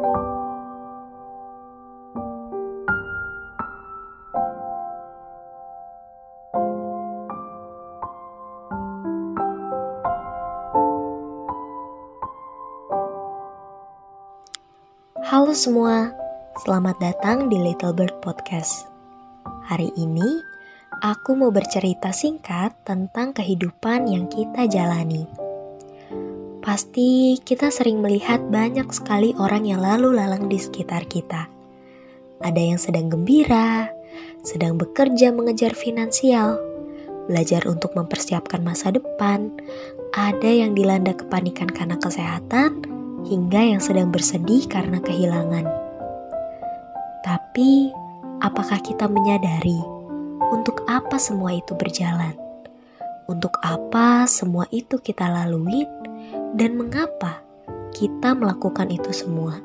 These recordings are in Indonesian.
Halo semua, selamat datang di Little Bird Podcast. Hari ini, aku mau bercerita singkat tentang kehidupan yang kita jalani. Pasti kita sering melihat banyak sekali orang yang lalu lalang di sekitar kita. Ada yang sedang gembira, sedang bekerja mengejar finansial, belajar untuk mempersiapkan masa depan, ada yang dilanda kepanikan karena kesehatan, hingga yang sedang bersedih karena kehilangan. Tapi, apakah kita menyadari untuk apa semua itu berjalan? Untuk apa semua itu kita lalui, dan mengapa kita melakukan itu semua?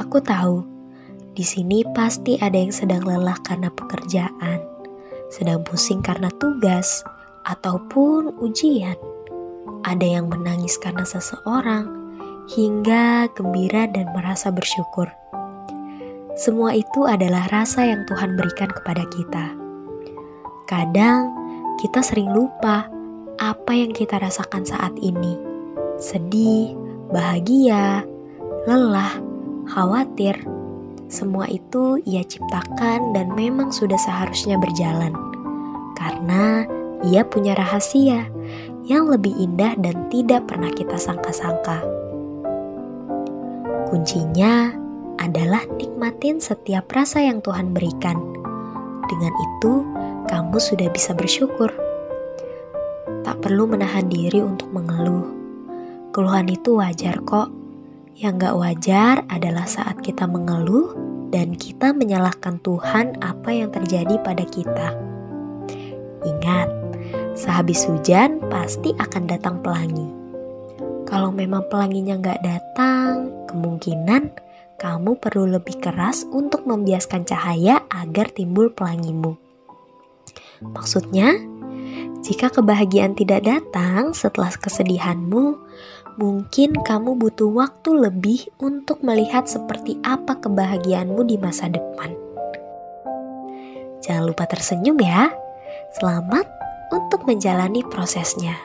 Aku tahu di sini pasti ada yang sedang lelah karena pekerjaan, sedang pusing karena tugas, ataupun ujian ada yang menangis karena seseorang, hingga gembira dan merasa bersyukur. Semua itu adalah rasa yang Tuhan berikan kepada kita. Kadang kita sering lupa apa yang kita rasakan saat ini: sedih, bahagia, lelah, khawatir. Semua itu Ia ciptakan dan memang sudah seharusnya berjalan, karena Ia punya rahasia yang lebih indah dan tidak pernah kita sangka-sangka. Kuncinya adalah nikmatin setiap rasa yang Tuhan berikan. Dengan itu, kamu sudah bisa bersyukur. Perlu menahan diri untuk mengeluh. Keluhan itu wajar kok. Yang gak wajar adalah saat kita mengeluh dan kita menyalahkan Tuhan apa yang terjadi pada kita. Ingat, Sehabis hujan, pasti akan datang pelangi. Kalau memang pelanginya nggak datang, kemungkinan kamu perlu lebih keras untuk membiaskan cahaya agar timbul pelangimu. Maksudnya, jika kebahagiaan tidak datang setelah kesedihanmu, mungkin kamu butuh waktu lebih untuk melihat seperti apa kebahagiaanmu di masa depan. Jangan lupa tersenyum ya. Selamat untuk menjalani prosesnya.